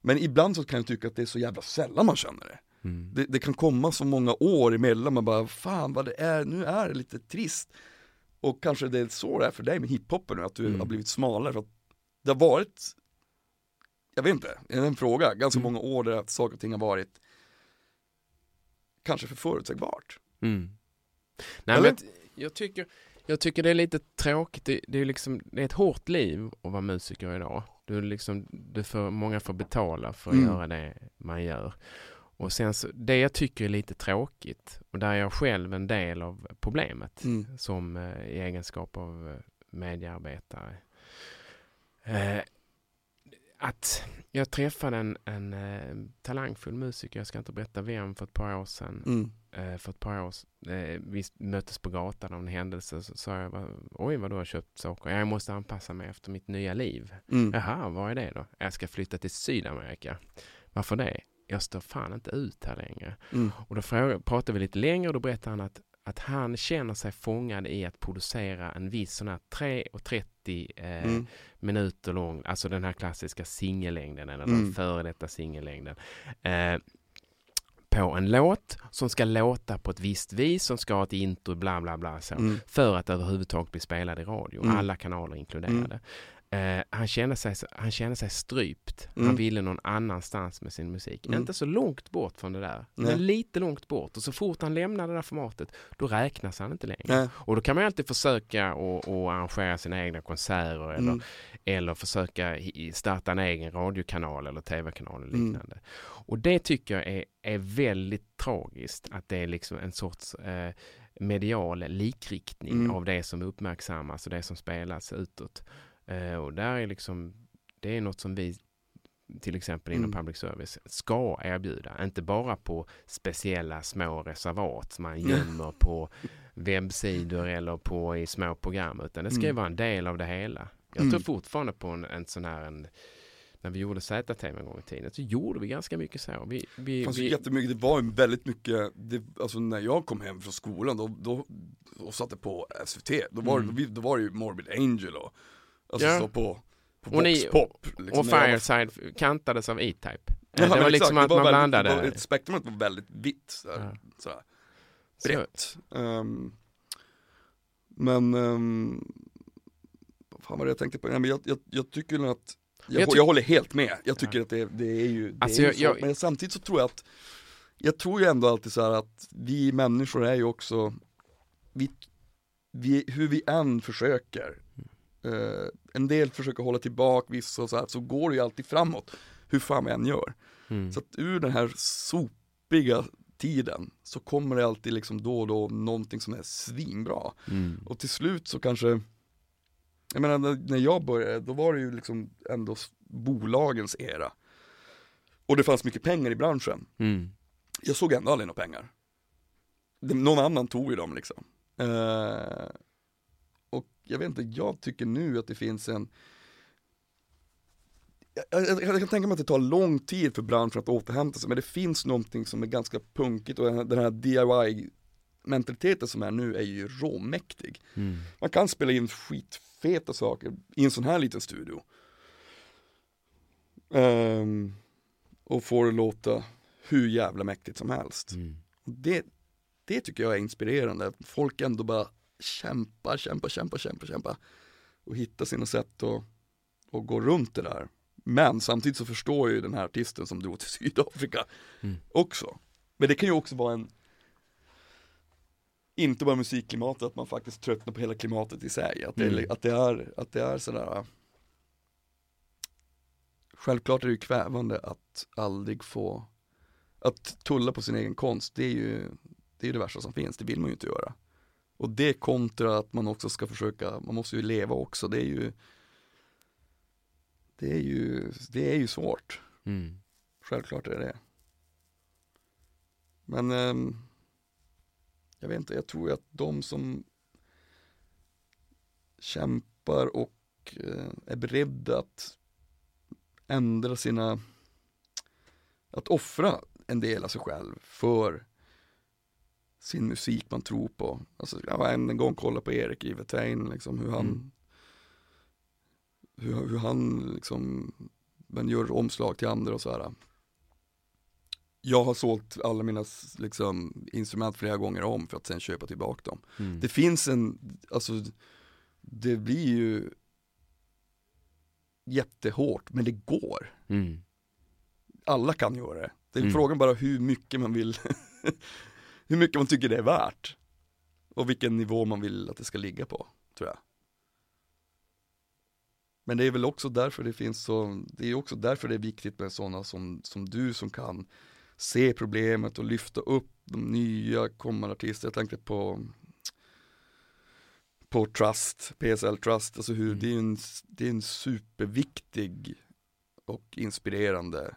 Men ibland så kan jag tycka att det är så jävla sällan man känner det mm. Det, det kan komma så många år emellan, man bara fan vad det är, nu är det lite trist Och kanske det är så det är för dig med hiphopen nu, att du Mm. har blivit smalare för att det har varit Jag vet inte, det är en fråga, ganska Mm. många år där att saker och ting har varit Kanske för förutsägbart Mm. Nej, Eller? men jag, jag, tycker, jag tycker det är lite tråkigt. Det, det, är liksom, det är ett hårt liv att vara musiker idag. Du liksom, du får, många får betala för att Mm. göra det man gör. Och sen så, det jag tycker är lite tråkigt och där är jag själv en del av problemet mm. som eh, i egenskap av eh, mediearbetare. Eh, att jag träffade en, en eh, talangfull musiker, jag ska inte berätta vem, för ett par år sedan. Mm. Eh, för ett par år sedan. Eh, vi möttes på gatan av en händelse. Så sa jag, "Va- oj vad du har köpt saker. Jag måste anpassa mig efter mitt nya liv. Mm. Jaha, vad är det då? Jag ska flytta till Sydamerika. Varför det? Jag står fan inte ut här längre. Mm. Och då frågade, pratade vi lite längre och då berättade han att, att han känner sig fångad i att producera en viss sån här 3.30 eh, Mm. minuter lång, alltså den här klassiska singellängden eller Mm. den före detta singellängden. Eh, på en låt som ska låta på ett visst vis, som ska ha ett intro, bla bla bla. Så, Mm. För att överhuvudtaget bli spelad i radio, Mm. alla kanaler inkluderade. Eh, han, kände sig, han kände sig strypt. Han Mm. ville någon annanstans med sin musik. Mm. Inte så långt bort från det där, Nej. men lite långt bort. Och så fort han lämnar det där formatet, då räknas han inte längre. Nej. Och då kan man alltid försöka och, och arrangera sina egna konserter eller, Mm. eller försöka starta en egen radiokanal eller tv-kanal och Mm. liknande. Och det tycker jag är, är väldigt tragiskt att det är liksom en sorts eh, medial likriktning Mm. av det som uppmärksammas och det som spelas utåt. Eh, och där är liksom, det är något som vi till exempel inom Mm. public service ska erbjuda. Inte bara på speciella små reservat som man Mm. gömmer på webbsidor eller på i små program utan det ska ju Mm. vara en del av det hela. Jag Mm. tror fortfarande på en, en sån här en, när vi gjorde ZTV en gång i tiden så gjorde vi ganska mycket så. Vi, vi, Det fanns vi, jättemycket, det var väldigt mycket, det, alltså när jag kom hem från skolan då, då, och satte på SVT, då var, Mm. då, då var det ju Morbid Angel och, alltså Ja. så på, på Och ni- Vox Pop. liksom, och Fireside kantades av E-Type. Ja, det var exakt, liksom att var man väldigt- blandade. var- Spektrumet var väldigt vitt, sådär, Ja. Så- brett. Ehm, men, um, vad fan var det jag tänkte på? Nej, men jag, jag, jag tycker att jag, Jag jag, håller helt med, jag tycker att det, det är ju, det Alltså, är ju jag- så, men samtidigt så tror jag att Jag tror ju ändå alltid så här att vi människor är ju också vi, vi, Hur vi än försöker eh, En del försöker hålla tillbaka vissa och så här, så går det ju alltid framåt Hur fan vi än gör Mm. Så att ur den här sopiga tiden så kommer det alltid liksom då och då någonting som är svinbra Mm. och till slut så kanske Jag menar när- jag började, då var det ju liksom ändå bolagens era Och det fanns mycket pengar i branschen Mm. Jag såg ändå aldrig några pengar Någon annan tog ju dem liksom eh, jag vet inte, jag tycker nu att det finns en jag, jag, jag kan tänka mig att det tar lång tid för branschen att återhämta sig men det finns någonting som är ganska punkigt och den här- den här DIY mentaliteten som är nu är ju råmäktig Mm. man kan spela in skitfeta saker i en sån här liten studio. Ehm, och få det låta hur jävla mäktigt som helst. Mm. Det, det tycker jag är inspirerande. att Folk ändå bara kämpar, kämpar, kämpar, kämpar, kämpar. Och hittar sina sätt att, att gå runt det där. Men samtidigt så förstår jag ju den här artisten som drog till Sydafrika Mm. också. Men det kan ju också vara en inte bara musikklimatet, att man faktiskt tröttnar på hela klimatet i sig. Att det, Mm. att det är, att det är sådär Självklart är det ju kvävande att aldrig få Att tulla på sin egen konst, det är ju Det är ju det värsta som finns, det vill man ju inte göra Och det kontra att man också ska försöka, man måste ju leva också, det är ju Det är ju, det är ju svårt. Mm. Självklart är det. Men ehm, Jag vet inte, jag tror att de som Kämpar och eh, är beredda att Ändra sina Att offra en del av sig själv för Sin musik man tror på Alltså jag var än en gång kolla på Erik Ivetein liksom hur han Mm. hur, hur han liksom men gör omslag till andra och så här. Jag har sålt alla mina liksom, instrument flera gånger om för att sen köpa tillbaka dem. Mm. Det finns en, alltså det blir ju jättehårt men det går. Mm. Alla kan göra det. Det är Mm. frågan bara hur mycket man vill, hur mycket man tycker det är värt. Och vilken nivå man vill att det ska ligga på, tror jag. Men det är väl också därför det finns så, det är också därför det är viktigt med sådana som, som du som kan se problemet och lyfta upp de nya kommande artister. Jag tänkte på på Trust, PSL Trust, alltså hur Mm. det är en, det är en superviktig och inspirerande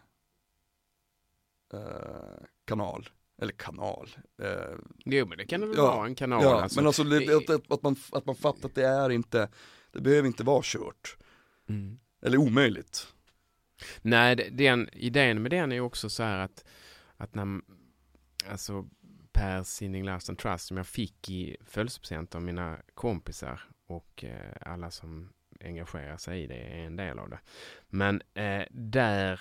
eh, kanal, eller kanal. Eh, Jo men det kan väl Ja, vara en kanal ja, alltså. men alltså det, det- att, att, man, att man fattar att det är inte, det behöver inte vara kört. Mm. Eller omöjligt. Nej, det- den, idén med den är också så här att, att när, alltså Per Sinding Last and Trust som jag fick i födelsedagspresent av mina kompisar och eh, alla som engagerar sig i det är en del av det. Men eh, där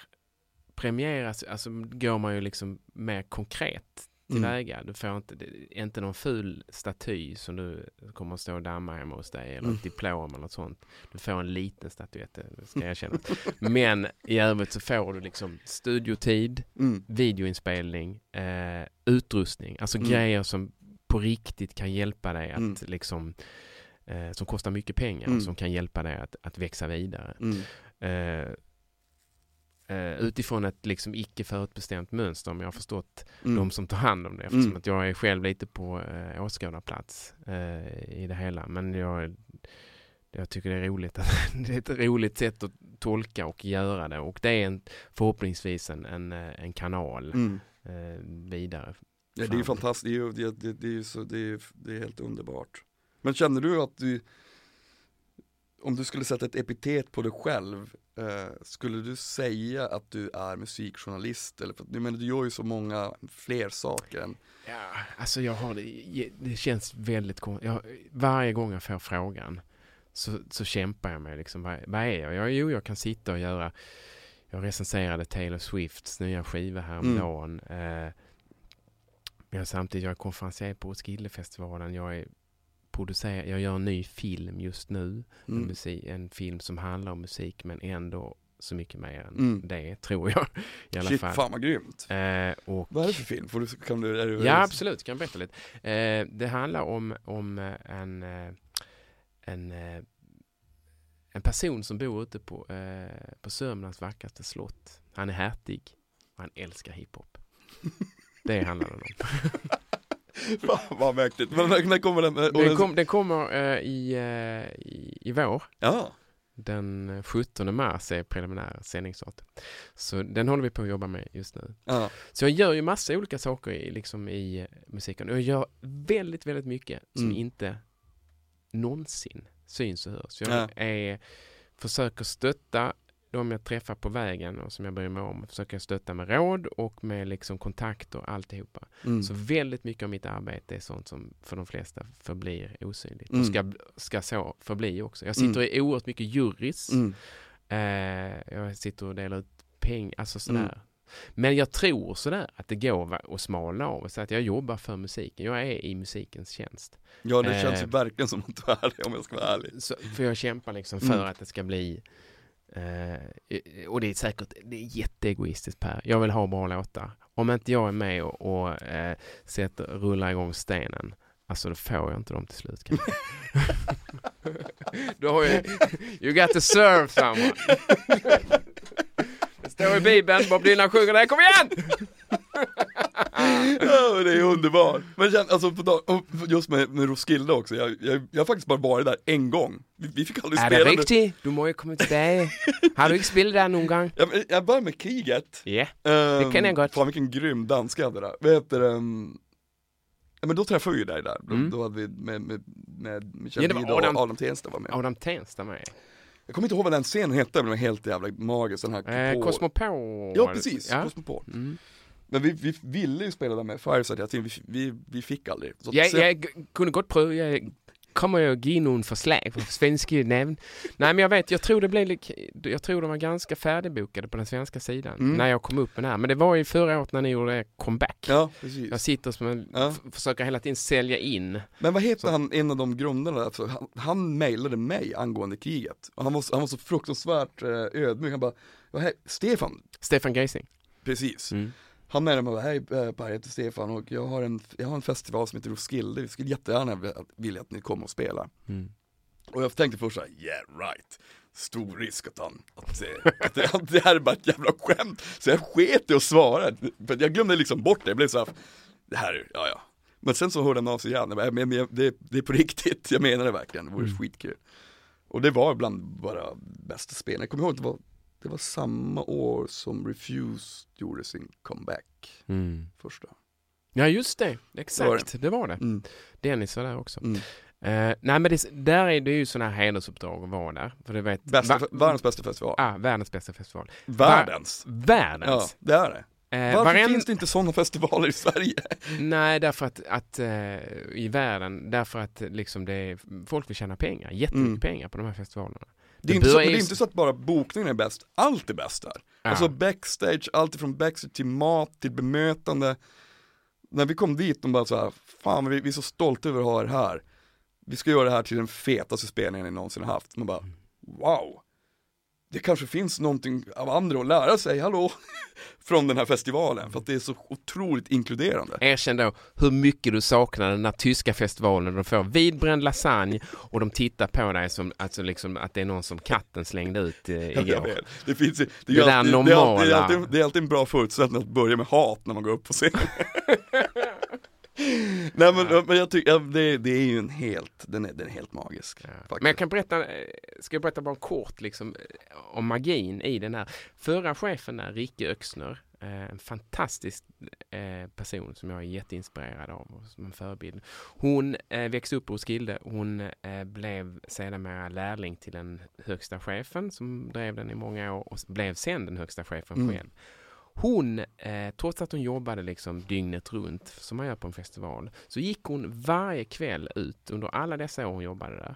premieras, alltså går man ju liksom mer konkret tillväga. Du får inte, inte någon ful staty som du kommer att stå och damma hemma hos dig eller Mm. ett diplom eller något sånt. Du får en liten statyett, det ska jag erkänna. Men i övrigt så får du liksom studiotid, Mm. videoinspelning, eh, utrustning, alltså Mm. grejer som på riktigt kan hjälpa dig att Mm. liksom eh, som kostar mycket pengar Mm. och som kan hjälpa dig att, att växa vidare. Mm. Eh, eh, utifrån ett liksom icke förutbestämt mönster om jag har förstått Mm. de som tar hand om det eftersom Mm. att jag är själv lite på eh, åskådarplats eh, i det hela men jag, jag tycker det är roligt att det är ett roligt sätt att tolka och göra det och det är en, förhoppningsvis en, en, eh, en kanal Mm. eh, vidare Ja, det är fantastiskt, det är det, det, det är så, det är, det är helt underbart. Men känner du att du, om du skulle sätta ett epitet på dig själv, eh, skulle du säga att du är musikjournalist? Eller, för, jag menar, du gör ju så många fler saker än, Ja, alltså jag har det, det känns väldigt konstigt. Varje gång jag får frågan så, så kämpar jag med liksom, vad, vad är jag? jag? Jo, jag kan sitta och göra, jag recenserade Taylor Swifts nya skiva häromdagen. Eh, men samtidigt, jag är konferencier på Roskildefestivalen. Jag är producer, jag gör en ny film just nu. En, mm, musik, en film som handlar om musik men ändå så mycket mer än Mm. det, tror jag. I alla shit fall. fan vad grymt. Eh, och Vad är det för film? Får du, kan du, är du, Ja, absolut. Kan jag berätta lite. Eh, det handlar om, om eh, en, eh, en, eh, en person som bor ute på, eh, på Sörmlands vackraste slott. Han är hertig och han älskar hiphop. Det handlar den om. Fan vad mäktigt. Men när, när kommer den? Den, kom, den kommer eh, i, eh, i, i vår. Ja, Den 17 mars är preliminär sändningsstart. Så den håller vi på att jobba med just nu. ja, Så jag gör ju massa olika saker i, liksom i eh, musiken. Och jag gör väldigt, väldigt mycket som Mm. inte någonsin syns och hörs. Jag Ja. är, försöker stötta de jag träffar på vägen och som jag bryr mig om. Försöker stötta med råd och med liksom kontakter och alltihopa. mm. Så väldigt mycket av mitt arbete är sånt som för de flesta förblir osynligt. Mm. Och ska, ska så förbli också. Jag sitter i oerhört mycket jurys. Mm. Eh, jag sitter och delar ut pengar, alltså sådär. Mm. Men jag tror sådär att det går att smalna av säga att jag jobbar för musiken. Jag är i musikens tjänst. Ja det känns ju Eh. verkligen som att du är det om jag ska vara ärlig. Så, för jag kämpar liksom för Mm. att det ska bli eh, och det är säkert det är jätteegoistiskt Per. Jag vill ha bra låtar. Om inte jag är med och, och eh, sätter, rullar igång stenen Alltså då får jag inte dem till slut kanske. du har ju, you got to serve someone. det står i bibeln, Bob Dylan sjunger det, kom igen! Ja, det är underbart. Men känn, alltså, på dag, just med, med Roskilde också, jag, jag, jag har faktiskt bara varit där en gång. Vi, vi fick aldrig Er spela. det nu. rigtigt? Du må ju komma tilbage. Har du inte spelat där någon gång? Jag, jag började med kriget. Ja. Um, kan jag gott. Fan vilken grym danska jag hade där. Vad heter det? Um, ja men då träffade vi ju dig där. Då, Mm. då hade vi med, med, med Michael Ja, det Wide och Adam- Adam Tensta var med. Adam Tensta med. Jag kommer inte ihåg vad den scenen hette, men den var helt jävla magisk. Den här Eh, Cosmopol. Ja precis, Ja. Cosmopol. Mm. Men vi, vi ville ju spela där med Fireside hela tiden, vi, vi, vi fick aldrig. Så Jeg, sen- jeg kunde godt prøve. Jeg kommer ju att ge någon förslag på svenska namn. Nej men jag vet, jag tror det blev jag tror de var ganska färdigbokade på den svenska sidan Mm. när jag kom upp med det här. Men det var ju förra året när ni gjorde comeback. Ja, precis. Jag sitter som en, Ja. försöker hela tiden sälja in. Men vad heter Så- han, en av de grundarna, alltså, han, han mejlade mig angående kriget. Och han var, så- han var så fruktansvärt eh, ödmjuk, han bara, "Ja, hej, Stefan, Stefan Geising. precis. Mm. Han mejlade mig hej eh, Per, heter Stefan och jag har en, jag har en festival som heter Roskilde, vi skulle jättegärna vilja- att ni kommer och spelar. Mm. Och jag tänkte först såhär, yeah right, stor risk att han, att det, att det, att det här är bara ett jävla skämt. Så jag sket i att svara, för jag glömde liksom bort det, jag blev såhär, det här, är- ja ja. Men sen så hörde han av sig igen, jag bara, men, men, det, det är på riktigt, jag menar det verkligen, det vore Mm. skitkul. Och det var bland bara bästa spelen, jag kommer ihåg att det var, det var samma år som Refused gjorde sin comeback, Mm. första. Ja just det, Det var exakt, det var det. Mm. Dennis var där också. Mm. Eh, nej men det, där är det ju sådana här hedersuppdrag att vara där. För du vet, Bästa, va- världens bästa festival. Ah, världens bästa festival. Världens. Ja, Världens. det är det. Eh, Varför varen- finns det inte sådana festivaler i Sverige? Nej, därför att, att eh, i världen, därför att liksom det är, folk vill tjäna pengar, jättemycket Mm. pengar på de här festivalerna. Det är, inte så, det är inte så att bara bokningen är bäst, allt är bäst där. Ja. Alltså backstage, allt ifrån backstage till mat, till bemötande. När vi kom dit, de bara så här, fan vi, vi är så stolta över att ha er här. Vi ska göra det här till den fetaste spelningen ni någonsin har haft. Man bara, wow. Det kanske finns någonting av andra att lära sig, hallå, från den här festivalen. För att det är så otroligt inkluderande. Erkänn då hur mycket du saknar den här tyska festivalen de får vidbränd lasagne och de tittar på dig som alltså liksom att det är någon som katten slängde ut eh, igår. vet. Det finns det, Det alltid, det, är alltid, det, är normala. alltid, det är alltid en bra förutsättning att börja med hat när man går upp på scen. Nej men, men jag tycker, ja, det, det är ju en helt, den är, den är helt magisk. Ja. Men jag kan berätta, eh, ska jag berätta bara kort liksom, eh, om magin i den här. Förra chefen där, Ricke Öxner, Eh, en fantastisk person som jag är jätteinspirerad av och som en förebild. Hon växte upp hos Roskilde. Hon blev sedermera lärling till den högsta chefen som drev den i många år och blev sen den högsta chefen Mm. själv. Hon, eh, trots att hon jobbade liksom dygnet runt som man gör på en festival, så gick hon varje kväll ut under alla dessa år hon jobbade där.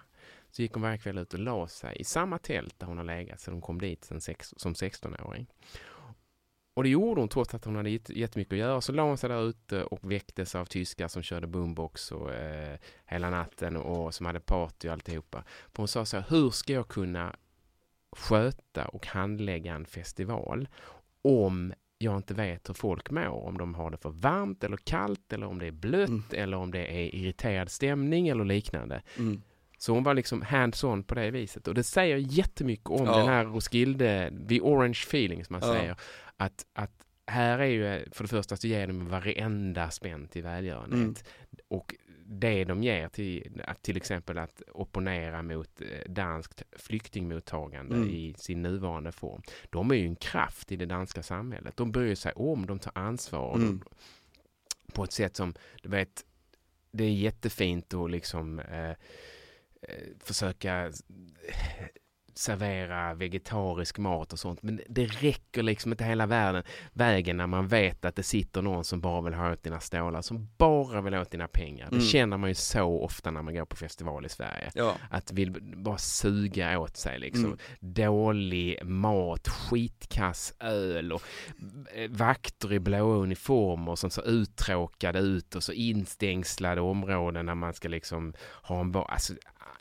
Så gick hon varje kväll ut och la sig i samma tält där hon har legat sedan hon kom dit sen sex, som 16-åring. Och det gjorde hon trots att hon hade jättemycket att göra. Så la hon sig där ute och väcktes av tyskar som körde boombox och, eh, hela natten och som hade party och alltihopa. För hon sa så här, hur ska jag kunna sköta och handlägga en festival om jag inte vet hur folk mår, om de har det för varmt eller kallt eller om det är blött Mm. eller om det är irriterad stämning eller liknande. Mm. Så hon var liksom hands-on på det viset. Och det säger jättemycket om Ja. den här Roskilde, the orange feeling som man Ja. säger. Att, att här är ju, för det första så ger de varenda spänn till välgörenhet. Mm. Och det de ger till, att till exempel att opponera mot eh, danskt flyktingmottagande Mm. i sin nuvarande form. De är ju en kraft i det danska samhället. De bryr sig om, de tar ansvar. Mm. de, på ett sätt som, du vet, det är jättefint att liksom eh, eh, försöka servera vegetarisk mat och sånt. Men det räcker liksom inte hela världen, vägen när man vet att det sitter någon som bara vill ha åt dina stålar, som bara vill ha åt dina pengar. Det Mm. känner man ju så ofta när man går på festival i Sverige. Ja. Att vill bara suga åt sig liksom. Mm. Dålig mat, skitkass öl och eh, vakter i blåa uniformer som ser uttråkade ut och så instängslade områden när man ska liksom ha en bar. Alltså,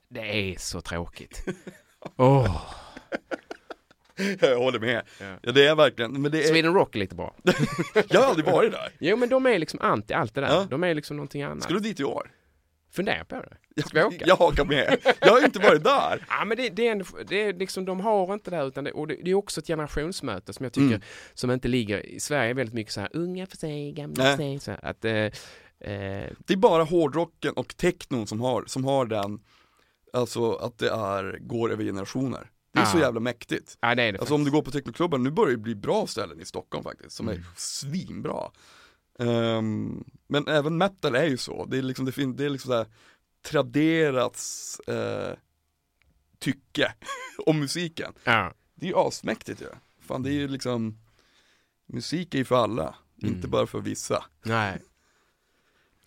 det är så tråkigt. Åh! Jag håller med. Ja. Det är verkligen, men det är, Sweden Rock är lite bra. jag har aldrig varit där. Jo men de är liksom anti allt det där. Ja. De är liksom någonting annat. Ska du dit i år? Fundera på det. Jag, Ska vi åka? jag hakar med. Jag har inte varit där. Ja men det, det, är, ändå, det är liksom, de har inte det här utan det, och det, det är också ett generationsmöte som jag tycker Mm. som inte ligger, i Sverige väldigt mycket så här unga för sig, gamla för sig. Så här, att, eh, eh, Det är bara hårdrocken och technon som har, som har den, alltså att det är, går över generationer. Det är så Ah. jävla mäktigt. ja det är det Alltså om du faktiskt. går på technoklubbar, nu börjar det bli bra ställen i Stockholm faktiskt, som Mm. är svinbra. Ehm, men även metal är ju så, det är liksom, det, fin- det är liksom såhär traderats eh, tycke om musiken. Ja. Det är ju asmäktigt ju. Fan det är ju liksom, musik är ju för alla, Mm. inte bara för vissa. Nej.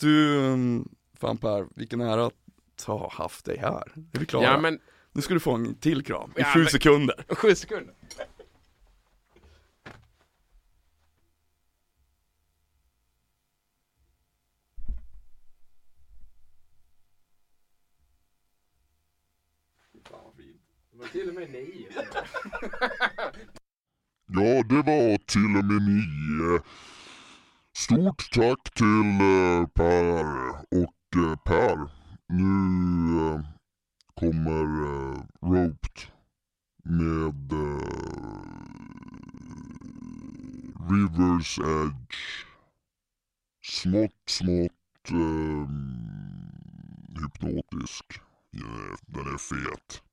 Du, mm, fan Per, vilken ära att ha haft dig här. Är vi klara? Ja men, Nu ska du få en till kram, i Ja, sju men- sekunder. sju sekunder. Till och med nio. Ja, det var till och med nio. Stort tack till eh, Per. Och eh, Per, nu eh, kommer eh, Roped med eh, Rivers Edge. Smått, smått eh, hypnotisk. Ja, Den är fet.